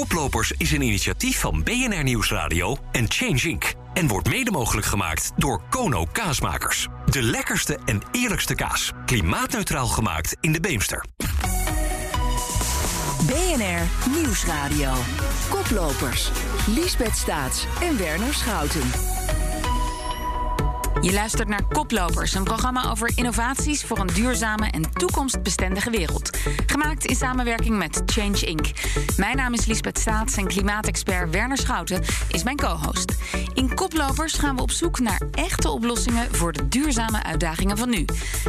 Koplopers is een initiatief van BNR Nieuwsradio en Change Inc. En wordt mede mogelijk gemaakt door Kono Kaasmakers. De lekkerste en eerlijkste kaas. Klimaatneutraal gemaakt in de Beemster. BNR Nieuwsradio. Koplopers. Liesbeth Staats en Werner Schouten. Je luistert naar Koplopers, een programma over innovaties voor een duurzame en toekomstbestendige wereld. Gemaakt in samenwerking met Change Inc. Mijn naam is Lisbeth Staats en klimaatexpert Werner Schouten is mijn co-host. In Koplopers gaan we op zoek naar echte oplossingen voor de duurzame uitdagingen van nu.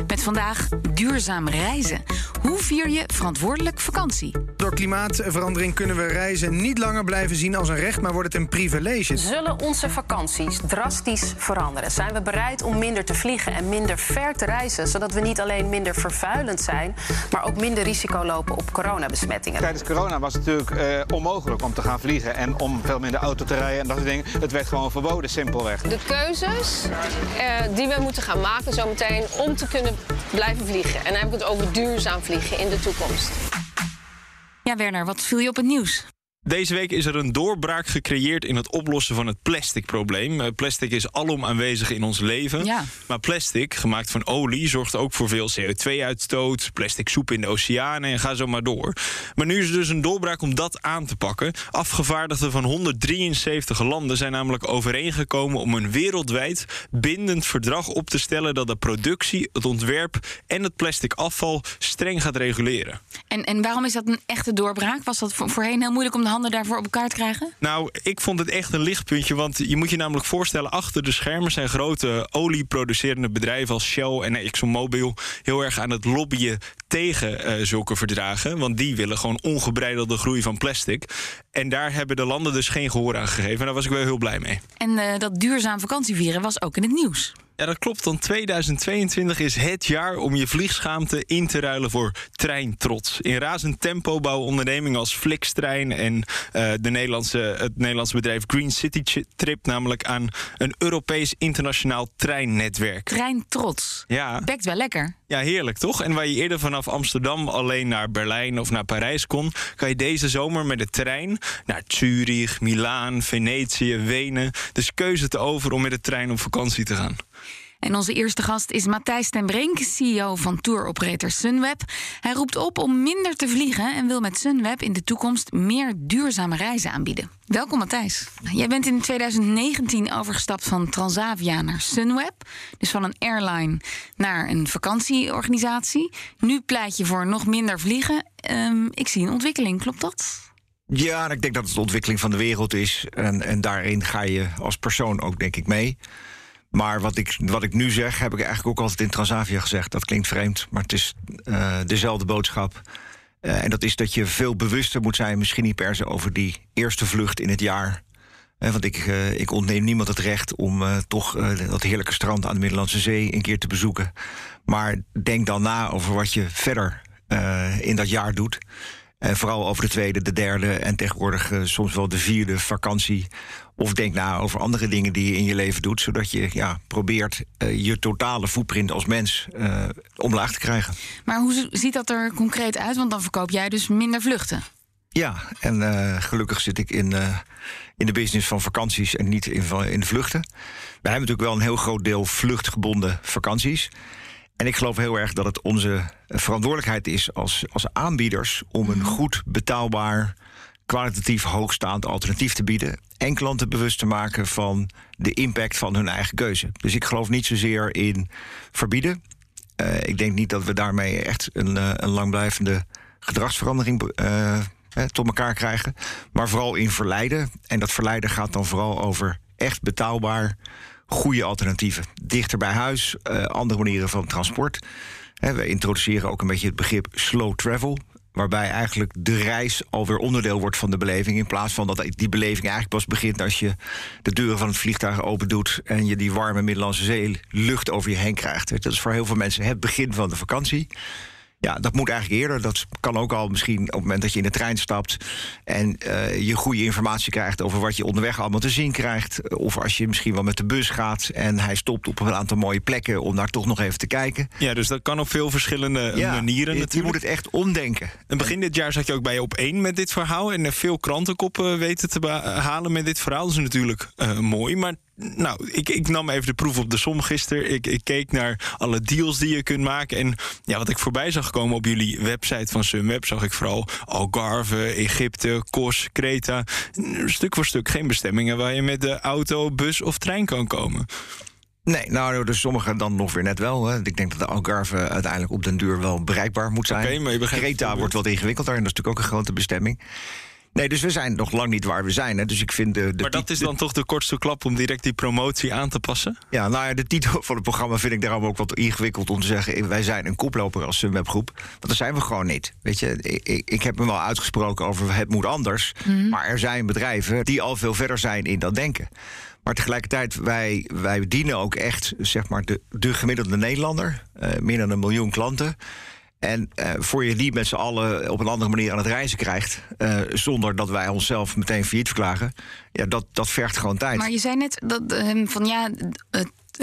Met vandaag duurzaam reizen. Hoe vier je verantwoordelijk vakantie? Door klimaatverandering kunnen we reizen niet langer blijven zien als een recht, maar wordt het een privilege. Zullen onze vakanties drastisch veranderen? Zijn we bereid om minder te vliegen en minder ver te reizen, zodat we niet alleen minder vervuilend zijn, maar ook minder risico lopen op coronabesmettingen? Tijdens corona was het natuurlijk eh, onmogelijk om te gaan vliegen en om veel minder auto te rijden en dat soort dingen. Het werd gewoon verboden, simpelweg. De keuzes eh, die we moeten gaan maken zometeen om te kunnen blijven vliegen. En dan heb ik het over duurzaam vliegen in de toekomst. Ja, Werner, wat viel je op het nieuws? Deze week is er een doorbraak gecreëerd in het oplossen van het plasticprobleem. Eh, plastic is alom aanwezig in ons leven. Ja. Maar plastic, gemaakt van olie, zorgt ook voor veel CO2-uitstoot, plastic soep in de oceanen en ga zo maar door. Maar nu is er dus een doorbraak om dat aan te pakken. Afgevaardigden van 173 landen zijn namelijk overeengekomen om een wereldwijd bindend verdrag op te stellen dat de productie, het ontwerp en het plastic afval streng gaat reguleren. En, en waarom is dat een echte doorbraak? Was dat voorheen heel moeilijk om de handen daarvoor op elkaar te krijgen? Nou, ik vond het echt een lichtpuntje. Want je moet je namelijk voorstellen, achter de schermen zijn grote olieproducerende bedrijven als Shell en ExxonMobil heel erg aan het lobbyen tegen uh, zulke verdragen. Want die willen gewoon ongebreidelde groei van plastic. En daar hebben de landen dus geen gehoor aan gegeven. En daar was ik wel heel blij mee. En uh, dat duurzaam vakantievieren was ook in het nieuws. Ja, dat klopt. Dan 2022 is het jaar om je vliegschaamte in te ruilen voor treintrots. In razend tempo bouwen ondernemingen als Flixtrein en uh, de Nederlandse, het Nederlandse bedrijf Green City Trip namelijk aan een Europees internationaal treinnetwerk. Treintrots. Ja. Bekt wel lekker. Ja, heerlijk toch? En waar je eerder vanaf Amsterdam alleen naar Berlijn of naar Parijs kon, kan je deze zomer met de trein naar Zurich, Milaan, Venetië, Wenen. Dus keuze te over om met de trein op vakantie te gaan. En onze eerste gast is Matthijs ten Brink, CEO van touroperator Sunweb. Hij roept op om minder te vliegen en wil met Sunweb in de toekomst meer duurzame reizen aanbieden. Welkom Matthijs. Jij bent in 2019 overgestapt van Transavia naar Sunweb. Dus van een airline naar een vakantieorganisatie. Nu pleit je voor nog minder vliegen. Um, ik zie een ontwikkeling, klopt dat? Ja, ik denk dat het de ontwikkeling van de wereld is. En, en daarin ga je als persoon ook, denk ik, mee. Maar wat ik, wat ik nu zeg, heb ik eigenlijk ook altijd in Transavia gezegd. Dat klinkt vreemd, maar het is uh, dezelfde boodschap. Uh, en dat is dat je veel bewuster moet zijn, misschien niet per se over die eerste vlucht in het jaar. Uh, want ik, ik ontneem niemand het recht om toch dat heerlijke strand aan de Middellandse Zee een keer te bezoeken. Maar denk dan na over wat je verder in dat jaar doet. En vooral over de tweede, de derde en tegenwoordig soms wel de vierde vakantie. Of denk na over andere dingen die je in je leven doet, zodat je ja, probeert uh, je totale footprint als mens uh, omlaag te krijgen. Maar hoe ziet dat er concreet uit? Want dan verkoop jij dus minder vluchten. Ja, en uh, gelukkig zit ik in, in de business van vakanties en niet in, in de vluchten. Wij hebben natuurlijk wel een heel groot deel vluchtgebonden vakanties. En ik geloof heel erg dat het onze verantwoordelijkheid is als, als aanbieders om een goed betaalbaar kwalitatief hoogstaand alternatief te bieden. En klanten bewust te maken van de impact van hun eigen keuze. Dus ik geloof niet zozeer in verbieden. Uh, ik denk niet dat we daarmee echt een, uh, langblijvende gedragsverandering uh, tot elkaar krijgen. Maar vooral in verleiden. En dat verleiden gaat dan vooral over echt betaalbaar goede alternatieven. Dichter bij huis, andere manieren van transport. we introduceren ook een beetje het begrip slow travel waarbij eigenlijk de reis alweer onderdeel wordt van de beleving. In plaats van dat die beleving eigenlijk pas begint als je de deuren van het vliegtuig open doet en je die warme Middellandse Zee lucht over je heen krijgt. Dat is voor heel veel mensen het begin van de vakantie. Ja, dat moet eigenlijk eerder. Dat kan ook al misschien op het moment dat je in de trein stapt en uh, je goede informatie krijgt over wat je onderweg allemaal te zien krijgt. Of als je misschien wel met de bus gaat en hij stopt op een aantal mooie plekken om daar toch nog even te kijken. Ja, dus dat kan op veel verschillende ja, manieren je, natuurlijk. Je moet het echt omdenken. En begin dit jaar zat je ook bij op één met dit verhaal en veel krantenkoppen weten te halen met dit verhaal. Dat is natuurlijk uh, mooi, maar nou, ik, ik, nam even de proef op de som gisteren. Ik, ik, keek naar alle deals die je kunt maken. En ja, wat ik voorbij zag komen op jullie website van Sunweb... zag ik vooral Algarve, Egypte, Kos, Kreta. Stuk voor stuk geen bestemmingen... waar je met de auto, bus of trein kan komen. Nee, nou, dus sommige dan nog weer net wel. Hè. Ik denk dat de Algarve uiteindelijk op den duur wel bereikbaar moet zijn. Okay, maar je Kreta wordt wat ingewikkelder en dat is natuurlijk ook een grote bestemming. Nee, dus we zijn nog lang niet waar we zijn. Hè. Dus ik vind de, de maar dat is dan toch de kortste klap om direct die promotie aan te passen? Ja, nou ja, de titel van het programma vind ik daarom ook wat ingewikkeld om te zeggen. Wij zijn een koploper als Sunwebgroep. Want dat zijn we gewoon niet. Weet je, ik, ik heb me wel uitgesproken over het moet anders. Mm. Maar er zijn bedrijven die al veel verder zijn in dat denken. Maar tegelijkertijd, wij, wij dienen ook echt zeg maar, de, de gemiddelde Nederlander. Uh, meer dan een miljoen klanten. En uh, voor je die met z'n allen op een andere manier aan het reizen krijgt, uh, zonder dat wij onszelf meteen failliet verklagen, ja, dat, dat vergt gewoon tijd. Maar je zei net dat uh, van ja,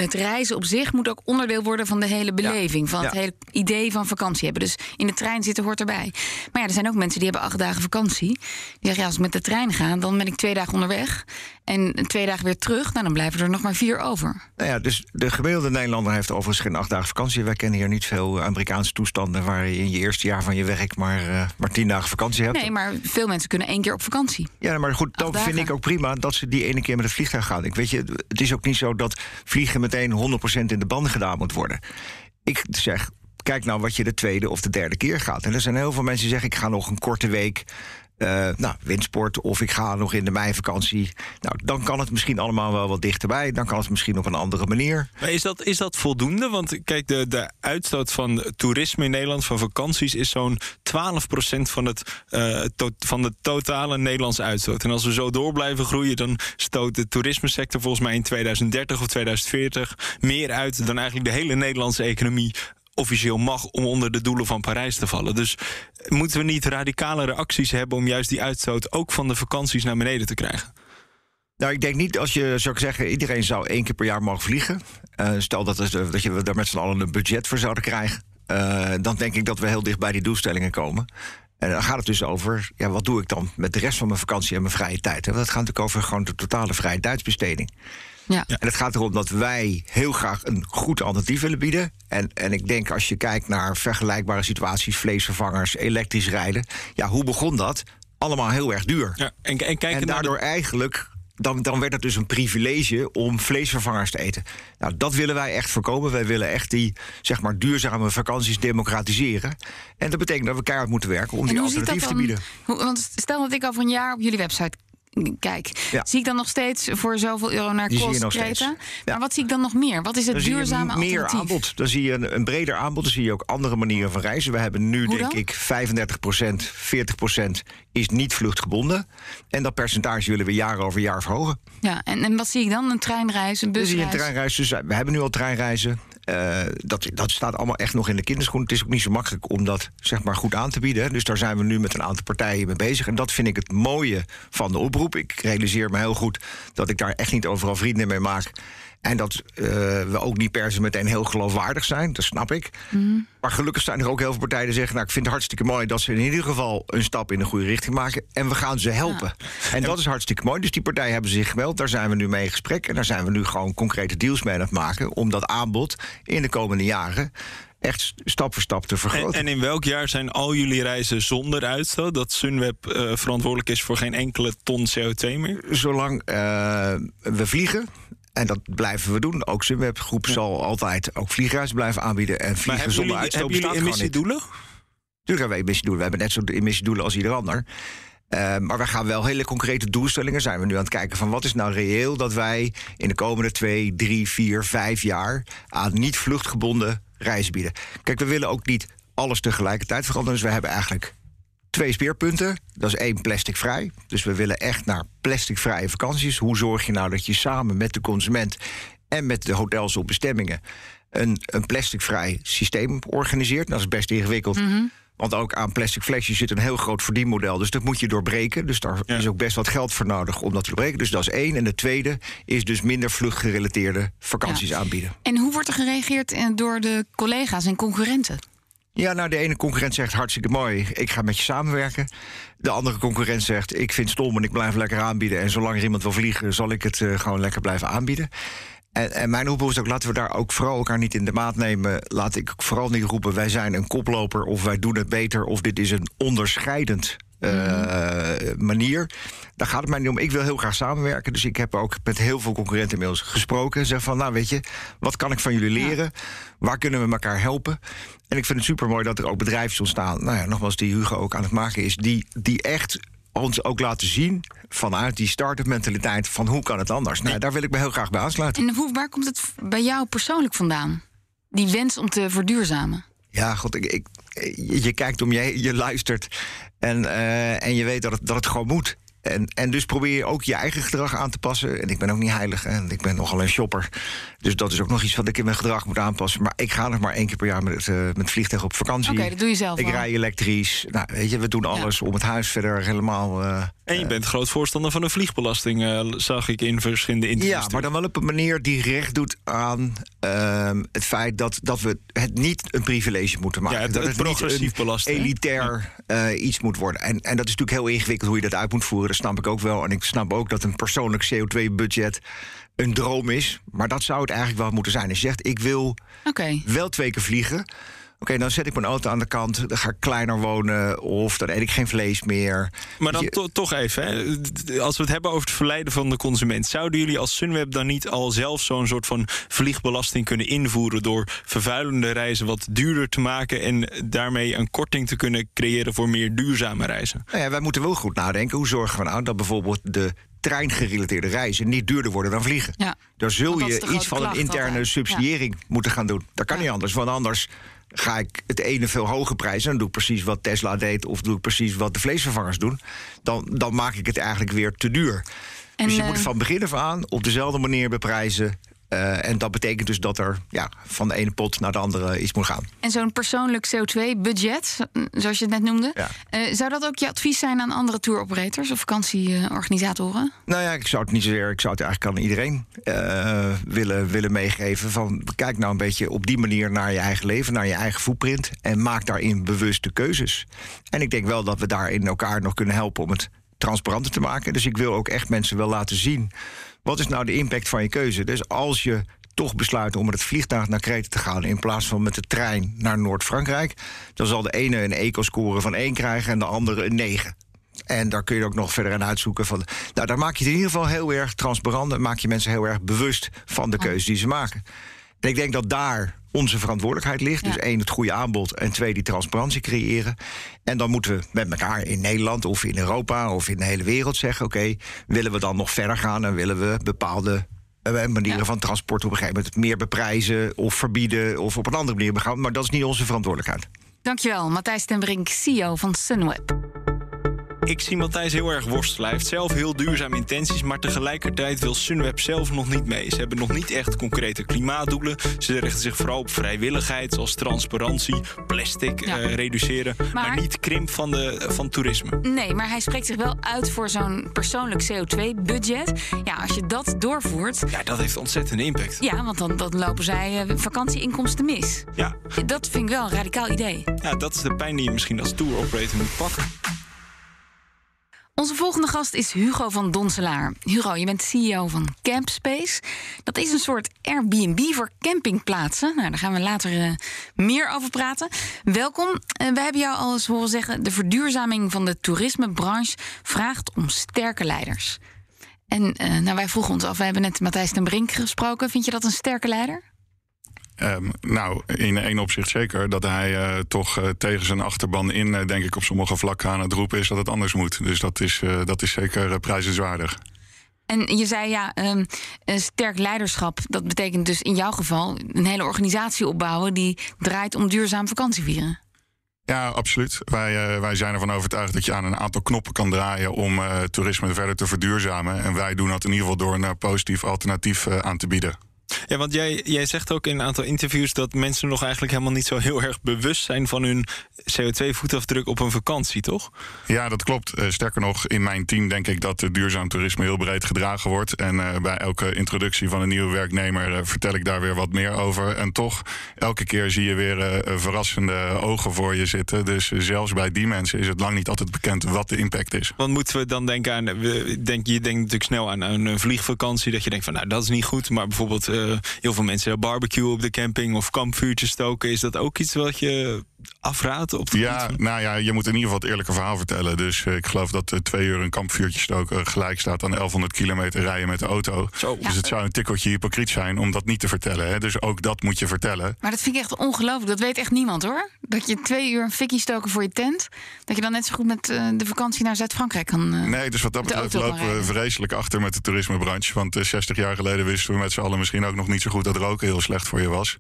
het reizen op zich moet ook onderdeel worden van de hele beleving. Van het hele idee van vakantie hebben. Dus in de trein zitten hoort erbij. Maar ja, er zijn ook mensen die hebben acht dagen vakantie. Die zeggen, ja, als ik met de trein ga, dan ben ik twee dagen onderweg. En twee dagen weer terug, nou, dan blijven er nog maar vier over. Nou ja, dus de gemiddelde Nederlander heeft overigens geen acht dagen vakantie. Wij kennen hier niet veel Amerikaanse toestanden... waar je in je eerste jaar van je werk maar, uh, maar tien dagen vakantie hebt. Nee, maar veel mensen kunnen één keer op vakantie. Ja, maar goed, dan vind ik ook prima dat ze die ene keer met het vliegtuig gaan. Ik weet je, het is ook niet zo dat vliegen meteen 100% in de banden gedaan moet worden. Ik zeg, kijk nou wat je de tweede of de derde keer gaat. En er zijn heel veel mensen die zeggen: ik ga nog een korte week uh, nou, windsport of ik ga nog in de meivakantie. Nou, dan kan het misschien allemaal wel wat dichterbij. Dan kan het misschien op een andere manier. Maar is dat, is dat voldoende? Want kijk, de, de uitstoot van toerisme in Nederland, van vakanties, is zo'n 12% van, het, to van de totale Nederlandse uitstoot. En als we zo door blijven groeien, dan stoot de toerismesector volgens mij in 2030 of 2040 meer uit dan eigenlijk de hele Nederlandse economie officieel mag om onder de doelen van Parijs te vallen. Dus moeten we niet radicalere acties hebben om juist die uitstoot ook van de vakanties naar beneden te krijgen? Nou, ik denk niet als je zou ik zeggen, iedereen zou één keer per jaar mogen vliegen. Uh, stel dat, het, dat je daar met z'n allen een budget voor zouden krijgen. Uh, dan denk ik dat we heel dicht bij die doelstellingen komen. En dan gaat het dus over, ja, wat doe ik dan met de rest van mijn vakantie en mijn vrije tijd? Dat gaat natuurlijk over gewoon de totale vrije tijdsbesteding. Ja. En het gaat erom dat wij heel graag een goed alternatief willen bieden. En, en ik denk als je kijkt naar vergelijkbare situaties, vleesvervangers, elektrisch rijden. Ja, hoe begon dat? Allemaal heel erg duur. Ja, en, en, en daardoor eigenlijk dan, dan werd het dus een privilege om vleesvervangers te eten. Nou, dat willen wij echt voorkomen. Wij willen echt die zeg maar, duurzame vakanties democratiseren. En dat betekent dat we keihard moeten werken om die alternatief te bieden. Hoe, want stel dat ik over een jaar op jullie website kijk, zie ik dan nog steeds voor zoveel euro naar kost Ja. Maar wat zie ik dan nog meer? Wat is het duurzame zie meer aanbod. Dan zie je een, een, breder aanbod. Dan zie je ook andere manieren van reizen. We hebben nu, denk ik, 35% 40% is niet vluchtgebonden. En dat percentage willen we jaar over jaar verhogen. Ja, en, en wat zie ik dan? Een treinreis, een busreis? zie je een treinreis. Dus we hebben nu al treinreizen. Uh, dat, dat staat allemaal echt nog in de kinderschoen. Het is ook niet zo makkelijk om dat zeg maar, goed aan te bieden. Dus daar zijn we nu met een aantal partijen mee bezig. En dat vind ik het mooie van de oproep. Ik realiseer me heel goed dat ik daar echt niet overal vrienden mee maak. En dat uh, we ook niet per se meteen heel geloofwaardig zijn, dat snap ik. Mm. Maar gelukkig zijn er ook heel veel partijen die zeggen... nou, ik vind het hartstikke mooi dat ze in ieder geval een stap in de goede richting maken... en we gaan ze helpen. Ja. En dat is hartstikke mooi. Dus die partijen hebben zich gemeld, daar zijn we nu mee in gesprek... en daar zijn we nu gewoon concrete deals mee aan het maken... om dat aanbod in de komende jaren echt stap voor stap te vergroten. En, en, in welk jaar zijn al jullie reizen zonder uitstoot? Dat Sunweb uh, verantwoordelijk is voor geen enkele ton CO2 meer? Zolang uh, we vliegen, en dat blijven we doen. Ook Sunweb Groep ja. zal altijd ook vliegreizen blijven aanbieden. En vliegen zonder jullie, uitstoot hebben jullie emissiedoelen? Natuurlijk hebben we emissiedoelen. We hebben net zo'n emissiedoelen als ieder ander. Uh, maar we gaan wel hele concrete doelstellingen. Zijn we nu aan het kijken van wat is nou reëel dat wij in de komende twee, drie, vier, vijf jaar aan niet vluchtgebonden reizen bieden. Kijk, we willen ook niet alles tegelijkertijd veranderen. Dus we hebben eigenlijk twee speerpunten. Dat is één plasticvrij. Dus we willen echt naar plasticvrije vakanties. Hoe zorg je nou dat je samen met de consument en met de hotels op bestemmingen een, een plasticvrij systeem organiseert. Dat is best ingewikkeld. Mhm. Want ook aan plastic flesjes zit een heel groot verdienmodel. Dus dat moet je doorbreken. Dus daar is ook best wat geld voor nodig om dat te doorbreken. Dus dat is één. En de tweede is dus minder vluchtgerelateerde vakanties aanbieden. En hoe wordt er gereageerd eh, door de collega's en concurrenten? Ja, nou, de ene concurrent zegt hartstikke mooi, ik ga met je samenwerken. De andere concurrent zegt, ik vind stom en ik blijf lekker aanbieden. En zolang er iemand wil vliegen, zal ik het eh, gewoon lekker blijven aanbieden. En, en mijn oproep is ook, laten we daar ook vooral elkaar niet in de maat nemen. Laat ik vooral niet roepen, wij zijn een koploper of wij doen het beter... of dit is een onderscheidend eh, manier. Daar gaat het mij niet om. Ik wil heel graag samenwerken. Dus ik heb ook met heel veel concurrenten inmiddels gesproken. Zeg van, nou weet je, wat kan ik van jullie leren? Waar kunnen we elkaar helpen? En ik vind het super mooi dat er ook bedrijven ontstaan. Nou ja, nogmaals, die Hugo ook aan het maken is. Die, die echt ons ook laten zien vanuit die start-up mentaliteit van hoe kan het anders. Nou, daar wil ik me heel graag bij aansluiten. En hoe, waar komt het bij jou persoonlijk vandaan? Die wens om te verduurzamen? Ja, god, ik, je, kijkt om je je luistert en, eh, en je weet dat het, dat het gewoon moet. En, en dus probeer je ook je eigen gedrag aan te passen. En ik ben ook niet heilig en ik ben nogal een shopper. Dus dat is ook nog iets wat ik in mijn gedrag moet aanpassen. Maar ik ga nog maar één keer per jaar met, uh, met vliegtuig op vakantie. Oké, dat doe je zelf Ik rij elektrisch. Nou, weet je, we doen alles om het huis verder helemaal... eh, En je bent groot voorstander van een vliegbelasting, eh, zag ik in verschillende interviews. Ja, maar dan wel op een manier die recht doet aan ehm, het feit dat, dat we het niet een privilege moeten maken. Ja, het- dat het niet progressief een belasten, elitair eh, iets moet worden. En, en dat is natuurlijk heel ingewikkeld hoe je dat uit moet voeren. Dat snap ik ook wel. En ik snap ook dat een persoonlijk CO2-budget een droom is. Maar dat zou het eigenlijk wel moeten zijn. Als je zegt, ik wil wel twee keer vliegen. Oké, dan zet ik mijn auto aan de kant. Dan ga ik kleiner wonen. Of dan eet ik geen vlees meer. Maar dan Je- to- toch even, hè. als we het hebben over het verleiden van de consument... zouden jullie als Sunweb dan niet al zelf zo'n soort van vliegbelasting kunnen invoeren... door vervuilende reizen wat duurder te maken... en daarmee een korting te kunnen creëren voor meer duurzame reizen? Nou ja, wij moeten wel goed nadenken. Hoe zorgen we nou dat bijvoorbeeld de treingerelateerde reizen niet duurder worden dan vliegen? Ja. Daar zul je iets van een interne altijd. subsidiëring moeten gaan doen. Dat kan niet anders, want anders ga ik het ene veel hoger prijzen... en dan doe ik precies wat Tesla deed... of doe ik precies wat de vleesvervangers doen... dan, dan maak ik het eigenlijk weer te duur. En, dus je eh, moet van begin af aan op dezelfde manier beprijzen... Eh, en dat betekent dus dat er ja, van de ene pot naar de andere iets moet gaan. En zo'n persoonlijk CO2-budget, zoals je het net noemde... Ja. eh, zou dat ook je advies zijn aan andere touroperators of vakantieorganisatoren? Nou ja, ik zou het niet zozeer, ik zou het eigenlijk aan iedereen eh, willen, willen meegeven. Van kijk nou een beetje op die manier naar je eigen leven, naar je eigen footprint. En maak daarin bewuste keuzes. En ik denk wel dat we daarin elkaar nog kunnen helpen om het transparanter te maken. Dus ik wil ook echt mensen wel laten zien. Wat is nou de impact van je keuze? Dus als je toch besluit om met het vliegtuig naar Kreta te gaan... in plaats van met de trein naar Noord-Frankrijk... dan zal de ene een eco-score van 1 krijgen en de andere een 9. En daar kun je ook nog verder aan uitzoeken van. Nou, daar maak je het in ieder geval heel erg transparant. En maak je mensen heel erg bewust van de keuze die ze maken. En ik denk dat daar onze verantwoordelijkheid ligt. Dus één, het goede aanbod. En twee, die transparantie creëren. En dan moeten we met elkaar in Nederland of in Europa of in de hele wereld zeggen: oké, willen we dan nog verder gaan en willen we bepaalde. eh, manieren van transport op een gegeven moment meer beprijzen of verbieden of op een andere manier begaan. Maar dat is niet onze verantwoordelijkheid. Dankjewel, Matthijs ten Brink, CEO van Sunweb. Ik zie Matthijs heel erg worstelen. Hij heeft zelf heel duurzame intenties, maar tegelijkertijd wil Sunweb zelf nog niet mee. Ze hebben nog niet echt concrete klimaatdoelen. Ze richten zich vooral op vrijwilligheid, zoals transparantie, plastic Ja. eh, reduceren, maar, Maar- niet krimp van, de, van toerisme. Nee, maar hij spreekt zich wel uit voor zo'n persoonlijk CO2-budget. Ja, als je dat doorvoert... Ja, dat heeft ontzettende impact. Ja, want dan, dan lopen zij eh, vakantieinkomsten mis. Ja, Dat vind ik wel een radicaal idee. ja, dat is de pijn die je misschien als tour operator moet pakken. Onze volgende gast is Hugo van Donselaar. Hugo, je bent CEO van Campspace. Dat is een soort Airbnb voor campingplaatsen. Nou, daar gaan we later eh, meer over praten. Welkom. Eh, we hebben jou al eens horen zeggen... de verduurzaming van de toerismebranche vraagt om sterke leiders. En eh, nou, wij vroegen ons af, we hebben net Matthijs ten Brink gesproken. Vind je dat een sterke leider? Ehm, nou, in één opzicht zeker. Dat hij eh, toch eh, tegen zijn achterban in, eh, denk ik, op sommige vlakken aan het roepen is dat het anders moet. Dus dat is, dat is zeker prijzenswaardig. En je zei ja, een sterk leiderschap. Dat betekent dus in jouw geval een hele organisatie opbouwen die draait om duurzaam vakantievieren. Ja, absoluut. Wij, wij zijn ervan overtuigd dat je aan een aantal knoppen kan draaien om toerisme verder te verduurzamen. En wij doen dat in ieder geval door een positief alternatief aan te bieden. Ja, want jij, jij zegt ook in een aantal interviews dat mensen nog eigenlijk helemaal niet zo heel erg bewust zijn van hun CO2-voetafdruk op een vakantie, toch? Ja, dat klopt. Eh, sterker nog, in mijn team denk ik dat duurzaam toerisme heel breed gedragen wordt. En uh, bij elke introductie van een nieuwe werknemer uh, vertel ik daar weer wat meer over. En toch, elke keer zie je weer verrassende ogen voor je zitten. Dus zelfs bij die mensen is het lang niet altijd bekend wat de impact is. Want moeten we dan denken aan, denk, je denkt natuurlijk snel aan, aan een vliegvakantie, dat je denkt van nou dat is niet goed, maar bijvoorbeeld heel veel mensen barbecue op de camping of kampvuurtjes stoken. Is dat ook iets wat je afraadt? Op ja, nou ja, je moet in ieder geval het eerlijke verhaal vertellen. Dus uh, ik geloof dat uh, twee uur een kampvuurtje stoken gelijk staat aan 1100 kilometer rijden met de auto. Zo. Dus het zou een tikkeltje hypocriet zijn om dat niet te vertellen. Hè? Dus ook dat moet je vertellen. Maar dat vind ik echt ongelooflijk. Dat weet echt niemand hoor. Dat je twee uur een fikkie stoken voor je tent. Dat je dan net zo goed met uh, de vakantie naar Zuid-Frankrijk kan. nee, dus wat dat betreft lopen we vreselijk achter met de toerismebranche. Want 60 jaar geleden wisten we met z'n allen misschien ook nog niet zo goed dat roken heel slecht voor je was.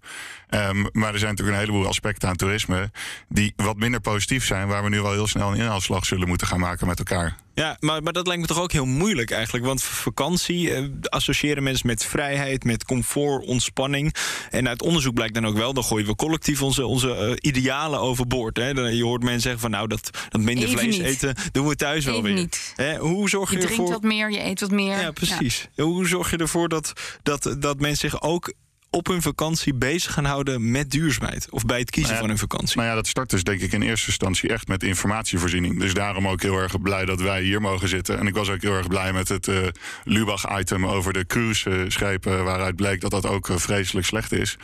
Um, maar er zijn natuurlijk een heleboel aspecten aan toerisme die wat minder positief zijn, waar we nu wel heel snel een inhaalslag zullen moeten gaan maken met elkaar. Ja, maar, maar dat lijkt me toch ook heel moeilijk eigenlijk. Want vakantie eh, associëren mensen met vrijheid, met comfort, ontspanning. En uit onderzoek blijkt dan ook wel, dan gooien we collectief onze, onze uh, idealen overboord. Hè. Je hoort mensen zeggen van nou, dat, dat minder Even vlees niet. eten doen we thuis wel weer. niet. Hè, hoe zorg je, Je drinkt ervoor... wat meer, je eet wat meer. Ja, precies. Hoe zorg je ervoor dat, dat, dat mensen zich ook op hun vakantie bezig gaan houden met duurzaamheid? Of bij het kiezen Nou ja, van hun vakantie? Nou ja, dat start dus denk ik in eerste instantie echt met informatievoorziening. Dus daarom ook heel erg blij dat wij hier mogen zitten. En ik was ook heel erg blij met het eh Lubach-item over de cruiseschepen... waaruit bleek dat dat ook eh, vreselijk slecht is.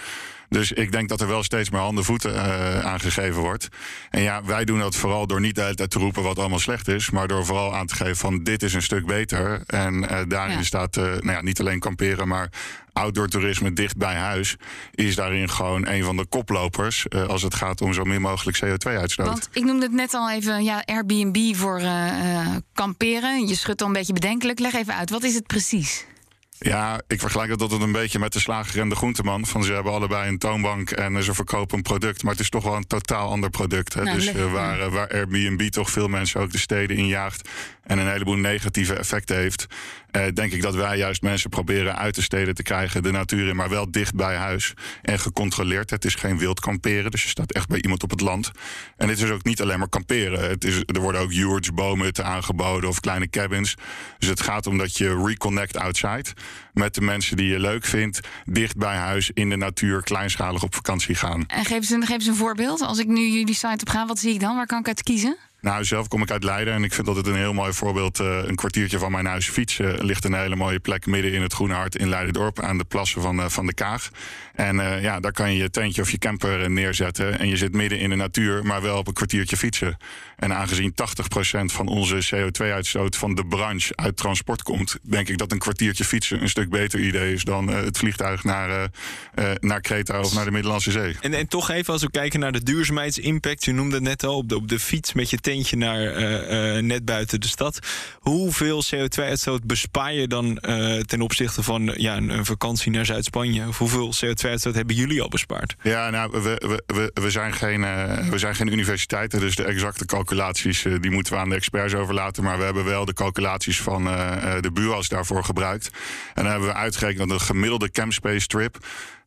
Dus ik denk dat er wel steeds meer handen voeten uh, aangegeven wordt. En ja, wij doen dat vooral door niet de hele tijd te roepen wat allemaal slecht is, maar door vooral aan te geven van dit is een stuk beter. En uh, daarin Ja. staat uh, nou ja, niet alleen kamperen, maar outdoor toerisme dicht bij huis is daarin gewoon een van de koplopers uh, als het gaat om zo min mogelijk CO2-uitstoot. Want ik noemde het net al even, ja, Airbnb voor eh, eh, kamperen. Je schudt al een beetje bedenkelijk. Leg even uit, wat is het precies? Ja, ik vergelijk dat altijd een beetje met de slager en de groenteman. Van ze hebben allebei een toonbank en eh, ze verkopen een product. Maar het is toch wel een totaal ander product. Hè? Nou, dus eh, waar, eh, waar Airbnb toch veel mensen ook de steden injaagt. En een heleboel negatieve effecten heeft. Eh, denk ik dat wij juist mensen proberen uit de steden te krijgen. De natuur in, maar wel dicht bij huis. En gecontroleerd. Het is geen wild kamperen. Dus je staat echt bij iemand op het land. En dit is ook niet alleen maar kamperen. Het is, er worden ook yurts, boomhutten aangeboden of kleine cabins. Dus het gaat om dat je reconnect outside. Met de mensen die je leuk vindt. Dicht bij huis, in de natuur, kleinschalig op vakantie gaan. En geef eens, een, geef eens een voorbeeld. Als ik nu jullie site op ga, wat zie ik dan? Waar kan ik uit kiezen? Nou, zelf kom ik uit Leiden en ik vind dat het een heel mooi voorbeeld. eh, een kwartiertje van mijn huis fietsen ligt een hele mooie plek midden in het Groene Hart in Leiden-dorp aan de plassen van, eh, van de Kaag. En eh, ja, daar kan je je tentje of je camper neerzetten. En je zit midden in de natuur, maar wel op een kwartiertje fietsen. En aangezien 80% van onze CO2-uitstoot van de branche uit transport komt, denk ik dat een kwartiertje fietsen een stuk beter idee is dan eh, het vliegtuig naar, eh, naar Kreta of naar de Middellandse Zee. En, en toch even als we kijken naar de duurzaamheidsimpact. U noemde het net al, op de, op de fiets met je tentje naar net buiten de stad. Hoeveel CO2-uitstoot bespaar je dan ten opzichte van ja, een, een vakantie naar Zuid-Spanje? Of hoeveel CO2-uitstoot hebben jullie al bespaard? Ja, nou, we, we, we, we, zijn geen, we zijn geen universiteiten, dus de exacte calculaties eh, die moeten we aan de experts overlaten. Maar we hebben wel de calculaties van eh, eh, de bureaus daarvoor gebruikt. En dan hebben we uitgerekend dat een gemiddelde campspace trip.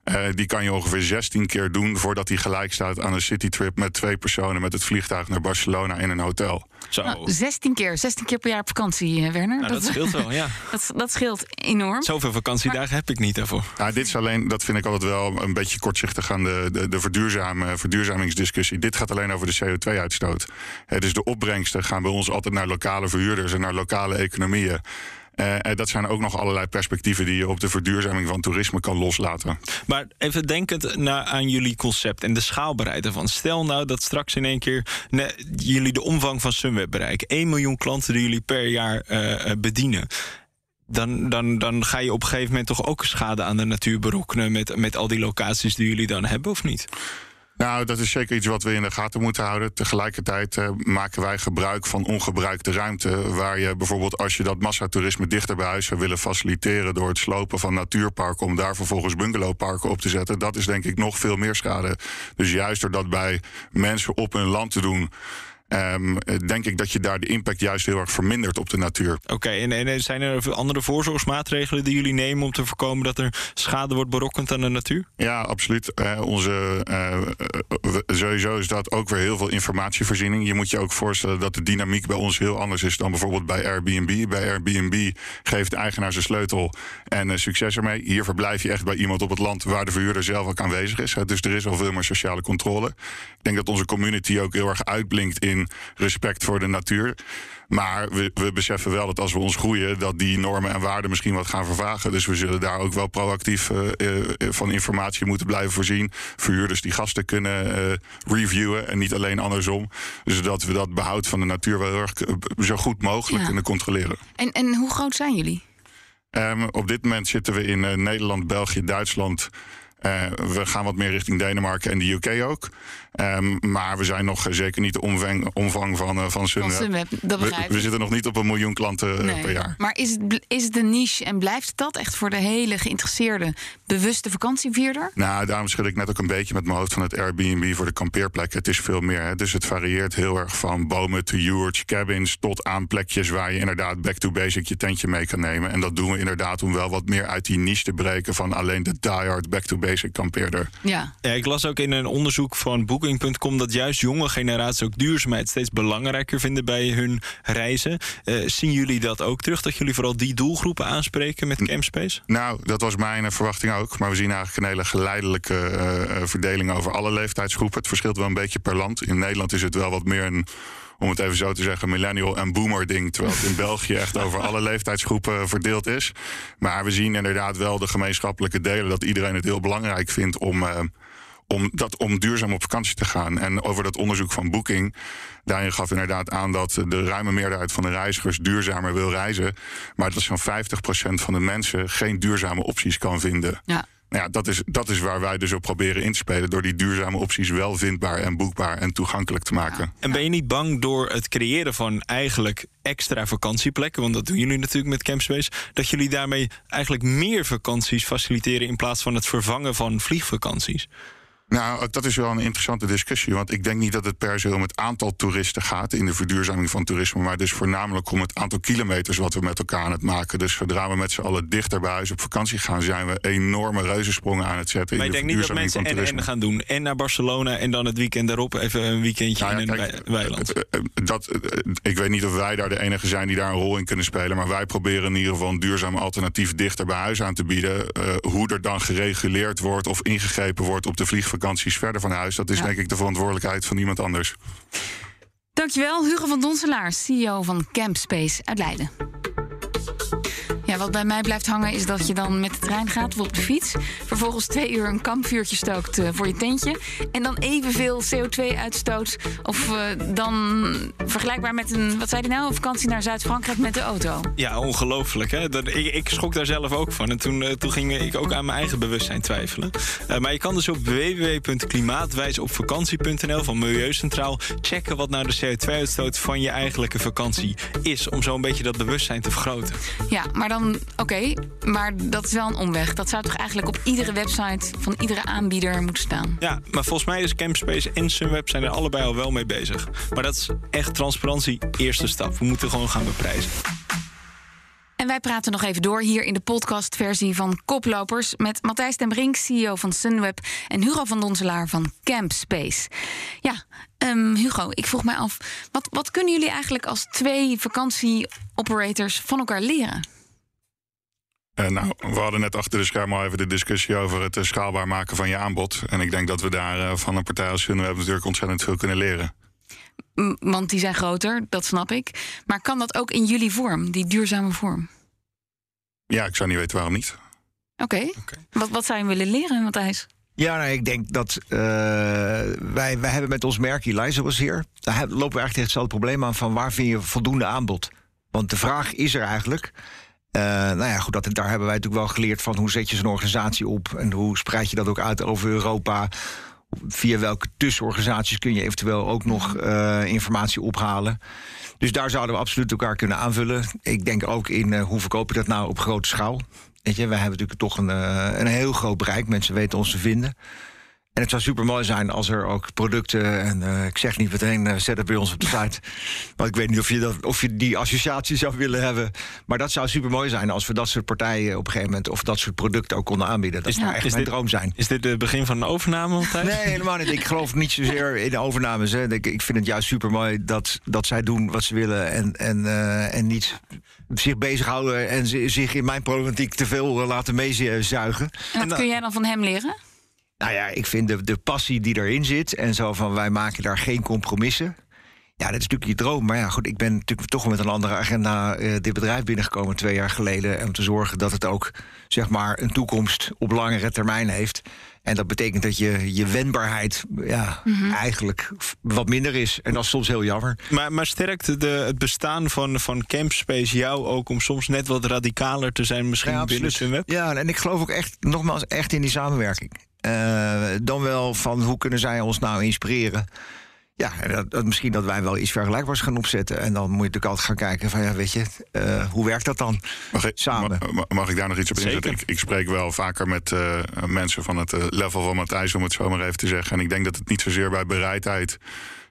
Eh, die kan je ongeveer 16 keer doen voordat die gelijk staat aan een citytrip met twee personen met het vliegtuig naar Barcelona in een hotel. Zo. Nou, 16 keer, 16 keer per jaar op vakantie, eh, Werner. Nou, dat scheelt wel, ja. dat, dat scheelt enorm. Zoveel vakantiedagen heb ik niet daarvoor. Nou, dit is alleen, dat vind ik altijd wel een beetje kortzichtig aan de, de, de verduurzame, verduurzamingsdiscussie. Dit gaat alleen over de CO2-uitstoot. dus de opbrengsten gaan bij ons altijd naar lokale verhuurders en naar lokale economieën. Eh, en dat zijn ook nog allerlei perspectieven die je op de verduurzaming van toerisme kan loslaten. Maar even denkend naar, aan jullie concept en de schaalbaarheid ervan. Stel nou dat straks in één keer jullie de omvang van Sunweb bereiken. 1 miljoen klanten die jullie per jaar eh, eh, bedienen. Dan, dan, dan ga je op een gegeven moment toch ook schade aan de natuur berokkenen... met, met al die locaties die jullie dan hebben, of niet? Nou, dat is zeker iets wat we in de gaten moeten houden. Tegelijkertijd eh, maken wij gebruik van ongebruikte ruimte. Waar je bijvoorbeeld, als je dat massatoerisme dichter bij huis zou willen faciliteren. door het slopen van natuurparken. om daar vervolgens bungalowparken op te zetten. dat is denk ik nog veel meer schade. Dus juist door dat bij mensen op hun land te doen. Ehm, denk ik dat je daar de impact juist heel erg vermindert op de natuur. Oké, en, en zijn er andere voorzorgsmaatregelen die jullie nemen om te voorkomen dat er schade wordt berokkend aan de natuur? Ja, absoluut. Eh, onze, eh, sowieso is dat ook weer heel veel informatievoorziening. Je moet je ook voorstellen dat de dynamiek bij ons heel anders is dan bijvoorbeeld bij Airbnb. Bij Airbnb geeft de eigenaar zijn sleutel en eh, succes ermee. Hier verblijf je echt bij iemand op het land waar de verhuurder zelf ook aanwezig is. Dus er is al veel meer sociale controle. Ik denk dat onze community ook heel erg uitblinkt in respect voor de natuur. Maar we, we beseffen wel dat als we ons groeien, dat die normen en waarden misschien wat gaan vervagen. Dus we zullen daar ook wel proactief eh, eh, van informatie moeten blijven voorzien. Verhuurders die gasten kunnen eh, reviewen en niet alleen andersom. Zodat we dat behoud van de natuur wel heel erg zo goed mogelijk Ja. kunnen controleren. En, en hoe groot zijn jullie? Ehm, op dit moment zitten we in Nederland, België, Duitsland. Eh, we gaan wat meer richting Denemarken en de UK ook. Ehm, maar we zijn nog zeker niet de omvang, omvang van, eh, van Sunweb. Sunweb, dat we, we zitten nog niet op een miljoen klanten eh, Nee. per jaar. Maar is het, is het een niche en blijft dat echt voor de hele geïnteresseerde, bewuste vakantievierder? Nou, daarom schud ik net ook een beetje met mijn hoofd van het Airbnb voor de kampeerplekken. Het is veel meer. Hè. Dus het varieert heel erg van bomen to yurts, cabins... tot aan plekjes waar je inderdaad back to basic je tentje mee kan nemen. En dat doen we inderdaad om wel wat meer uit die niche te breken... van alleen de diehard back to basic kampeerder. Ja. Ja, ik las ook in een onderzoek van Booking.com dat juist jonge generaties ook duurzaamheid steeds belangrijker vinden bij hun reizen. Eh, zien jullie dat ook terug? Dat jullie vooral die doelgroepen aanspreken met Campspace? Nou, dat was mijn verwachting ook. Maar we zien eigenlijk een hele geleidelijke eh, verdeling over alle leeftijdsgroepen. Het verschilt wel een beetje per land. In Nederland is het wel wat meer een, om het even zo te zeggen, millennial en boomer ding. Terwijl het in België echt over alle leeftijdsgroepen verdeeld is. Maar we zien inderdaad wel de gemeenschappelijke delen dat iedereen het heel belangrijk vindt om. eh, om, dat, om duurzaam op vakantie te gaan. En over dat onderzoek van Booking. Daarin gaf inderdaad aan dat de ruime meerderheid van de reizigers duurzamer wil reizen. Maar dat zo'n 50% van de mensen geen duurzame opties kan vinden. Ja. Nou ja, dat is, dat is waar wij dus op proberen in te spelen. Door die duurzame opties wel vindbaar en boekbaar en toegankelijk te maken. En ben je niet bang door het creëren van eigenlijk extra vakantieplekken, want dat doen jullie natuurlijk met Campspace, dat jullie daarmee eigenlijk meer vakanties faciliteren in plaats van het vervangen van vliegvakanties? Nou, dat is wel een interessante discussie. Want ik denk niet dat het per se om het aantal toeristen gaat in de verduurzaming van toerisme. Maar dus voornamelijk om het aantal kilometers wat we met elkaar aan het maken. Dus zodra we met z'n allen dichter bij huis op vakantie gaan, zijn we enorme reuzensprongen aan het zetten. Maar in ik de denk niet dat mensen en, en gaan doen. En naar Barcelona en dan het weekend daarop even een weekendje Nou ja, in een kijk, wei- weiland. eh, eh, Dat, eh, ik weet niet of wij daar de enige zijn die daar een rol in kunnen spelen. Maar wij proberen in ieder geval een duurzaam alternatief dichter bij huis aan te bieden. Hoe er dan gereguleerd wordt of ingegrepen wordt op de vliegvakanties verder van huis. Dat is Ja. denk ik de verantwoordelijkheid van iemand anders. Dankjewel, Hugo van Donselaar, CEO van Campspace uit Leiden. Ja, wat bij mij blijft hangen is dat je dan met de trein gaat of op de fiets. Vervolgens twee uur een kampvuurtje stookt eh, voor je tentje. En dan evenveel CO2 uitstoot. Of eh, dan vergelijkbaar met een, wat zei hij nou, een vakantie naar Zuid-Frankrijk met de auto. Ja, ongelooflijk. Hè? Dat, ik, ik schrok daar zelf ook van. En toen, eh, toen ging ik ook aan mijn eigen bewustzijn twijfelen. Maar je kan dus op www.klimaatwijsopvakantie.nl van Milieucentraal checken wat nou de CO2-uitstoot van je eigenlijke vakantie is. Om zo een beetje dat bewustzijn te vergroten. Ja, maar dan, oké, maar dat is wel een omweg. Dat zou toch eigenlijk op iedere website van iedere aanbieder moeten staan. Ja, maar volgens mij is Campspace en Sunweb zijn er allebei al wel mee bezig. Maar dat is echt transparantie, eerste stap. We moeten gewoon gaan beprijzen. En wij praten nog even door hier in de podcastversie van Koplopers... met Matthijs den Brink, CEO van Sunweb... en Hugo van Donselaar van Campspace. Ja, ehm, Hugo, ik vroeg mij af... Wat, wat kunnen jullie eigenlijk als twee vakantieoperators van elkaar leren? Eh, nou, we hadden net achter de schermen al even de discussie over het eh, schaalbaar maken van je aanbod. En ik denk dat we daar eh, van een partij als Sunweb natuurlijk ontzettend veel kunnen leren. M, Want die zijn groter, dat snap ik. Maar kan dat ook in jullie vorm, die duurzame vorm? Ja, ik zou niet weten waarom niet. Oké. Wat, wat zou je willen leren, Matthijs? Ja, nou, ik denk dat eh, wij, wij hebben met ons merk Eliza was hier. Daar lopen we eigenlijk tegen hetzelfde probleem aan van waar vind je voldoende aanbod? Want de vraag is er eigenlijk. Eh, nou ja, goed, dat, daar hebben wij natuurlijk wel geleerd van hoe zet je zo'n organisatie op en hoe spreid je dat ook uit over Europa. Via welke tussenorganisaties kun je eventueel ook nog eh, informatie ophalen. Dus daar zouden we absoluut elkaar kunnen aanvullen. Ik denk ook in eh, hoe verkoop je dat nou op grote schaal. Weet je, wij hebben natuurlijk toch een, een heel groot bereik. Mensen weten ons te vinden. En het zou super mooi zijn als er ook producten. En eh, ik zeg niet meteen, eh, zet het bij ons op de site. Want ik weet niet of je, dat, of je die associatie zou willen hebben. Maar dat zou super mooi zijn als we dat soort partijen op een gegeven moment. of dat soort producten ook konden aanbieden. Dat zou echt is mijn dit- droom zijn. Is dit het begin van een overname, Matthijs? Nee, helemaal niet. Ik geloof niet zozeer in de overnames. Hè. Ik, ik vind het juist super mooi dat, dat zij doen wat ze willen. En, en, eh, en niet zich bezighouden en zi- zich in mijn problematiek te veel laten meezuigen. En wat kun jij dan van hem leren? Nou ja, ik vind de, de passie die erin zit en zo van wij maken daar geen compromissen. Ja, dat is natuurlijk je droom. Maar ja, goed, ik ben natuurlijk toch met een andere agenda eh, dit bedrijf binnengekomen twee jaar geleden. Om te zorgen dat het ook zeg maar een toekomst op langere termijn heeft. En dat betekent dat je, je wendbaarheid ja, eigenlijk f- wat minder is. En dat is soms heel jammer. Maar, maar sterkt de, het bestaan van, van Campspace jou ook om soms net wat radicaler te zijn, misschien Ja, binnen absoluut. Sunweb? Ja, en ik geloof ook echt, nogmaals, echt in die samenwerking. Eh, dan wel van hoe kunnen zij ons nou inspireren? Ja, dat, dat misschien dat wij wel iets vergelijkbaars gaan opzetten. En dan moet je natuurlijk altijd gaan kijken van, ja, weet je, eh, hoe werkt dat dan Mag ik, samen? ma- mag ik daar nog iets op inzetten? Ik, ik spreek wel vaker met eh, mensen van het level van Matthijs, om het zo maar even te zeggen. En ik denk dat het niet zozeer bij bereidheid,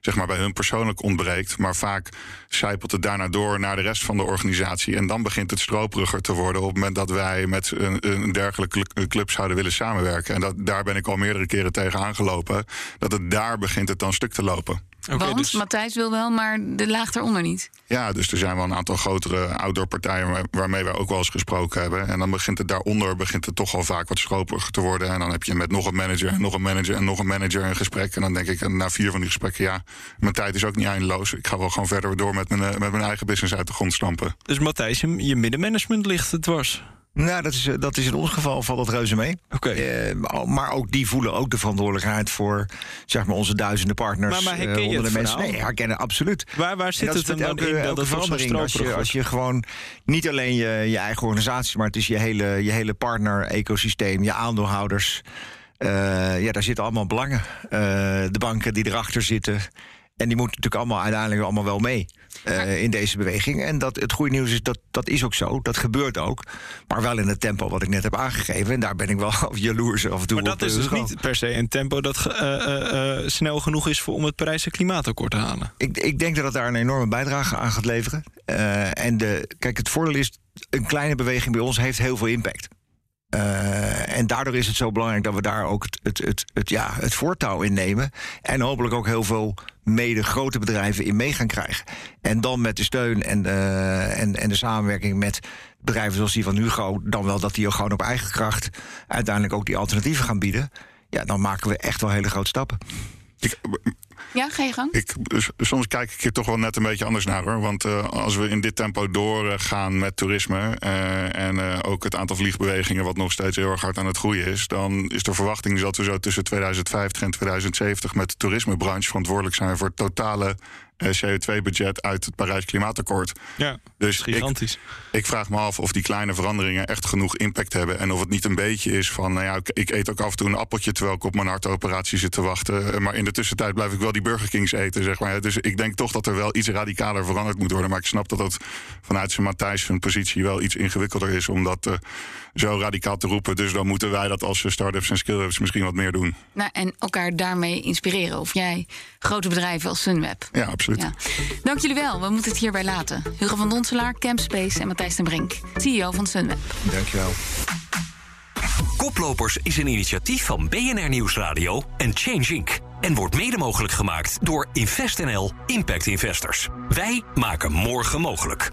zeg maar bij hun persoonlijk ontbreekt. Maar vaak zijpelt het daarna door naar de rest van de organisatie. En dan begint het stroperiger te worden op het moment dat wij met een, een dergelijke cl- club zouden willen samenwerken. En dat, daar ben ik al meerdere keren tegen aangelopen. Dat het daar begint het dan stuk te lopen. Oké, Want dus- Matthijs wil wel, maar de laag eronder niet. Ja, dus er zijn wel een aantal grotere outdoor-partijen waar- waarmee wij ook wel eens gesproken hebben. En dan begint het daaronder begint het toch al vaak wat schroperiger te worden. En dan heb je met nog een manager en nog een manager en nog een manager een gesprek. En dan denk ik na vier van die gesprekken, ja, mijn tijd is ook niet eindeloos. Ik ga wel gewoon verder door met mijn, eh, met mijn eigen business uit de grond stampen. Dus Matthijs, je, je middenmanagement ligt het dwars. Nou, dat is, eh, dat is in ons geval valt dat reuze mee. Oké. Eh, maar ook die voelen ook de verantwoordelijkheid voor zeg maar, onze duizenden partners. Maar- maar eh, herken je het mensen. Nee, herkennen absoluut. Waar, waar zit dat het dan elke, in dat elke wel zo verandering. Als je, als je gewoon niet alleen je, je eigen organisatie, maar het is je hele, je hele partner-ecosysteem, je aandeelhouders. Ja, daar zitten allemaal belangen. De banken die erachter zitten. En die moeten natuurlijk allemaal uiteindelijk allemaal wel mee eh, in deze beweging. En dat, het goede nieuws is dat dat is ook zo. Dat gebeurt ook. Maar wel in het tempo wat ik net heb aangegeven. En daar ben ik wel jaloers af en toe Maar op. dat is dus niet per se een tempo dat eh, eh, snel genoeg is voor, om het Parijs- en Klimaatakkoord te halen. Ik, ik denk dat het daar een enorme bijdrage aan gaat leveren. En de, kijk, het voordeel is, een kleine beweging bij ons heeft heel veel impact. Eh, en daardoor is het zo belangrijk dat we daar ook het, het, het, ja, het voortouw in nemen. En hopelijk ook heel veel mede grote bedrijven in mee gaan krijgen. En dan met de steun en de, en, en de samenwerking met bedrijven zoals die van Hugo, dan wel dat die ook gewoon op eigen kracht uiteindelijk ook die alternatieven gaan bieden. Ja, dan maken we echt wel hele grote stappen. Ik, Ja, ga je gang. Ik, s- soms kijk ik hier toch wel net een beetje anders naar hoor. Want eh, als we in dit tempo doorgaan met toerisme eh, en eh, ook het aantal vliegbewegingen wat nog steeds heel erg hard aan het groeien is, dan is de verwachting dat we zo tussen 2050 en 2070 met de toerismebranche verantwoordelijk zijn voor totale eh, CO2-budget uit het Parijs Klimaatakkoord. Ja, Dus gigantisch. ik vraag me af of die kleine veranderingen echt genoeg impact hebben. En of het niet een beetje is van, nou ja, ik, ik eet ook af en toe een appeltje terwijl ik op mijn hartoperatie zit te wachten. Eh, Maar in de tussentijd blijf ik wel die Burger Kings eten, zeg maar. Dus ik denk toch dat er wel iets radicaler veranderd moet worden. Maar ik snap dat dat vanuit zijn Matthijs zijn positie wel iets ingewikkelder is om dat eh, zo radicaal te roepen. Dus dan moeten wij dat als start-ups en skill-ups misschien wat meer doen. Nou, en elkaar daarmee inspireren. Of jij grote bedrijven als Sunweb. Ja, absoluut. Ja. Dank jullie wel. We moeten het hierbij laten. Hugo van Donselaar, Campspace en Matthijs ten Brink, CEO van Sunweb. Dankjewel. Koplopers is een initiatief van BNR Nieuwsradio en Change Inc. En wordt mede mogelijk gemaakt door InvestNL Impact Investors. Wij maken morgen mogelijk.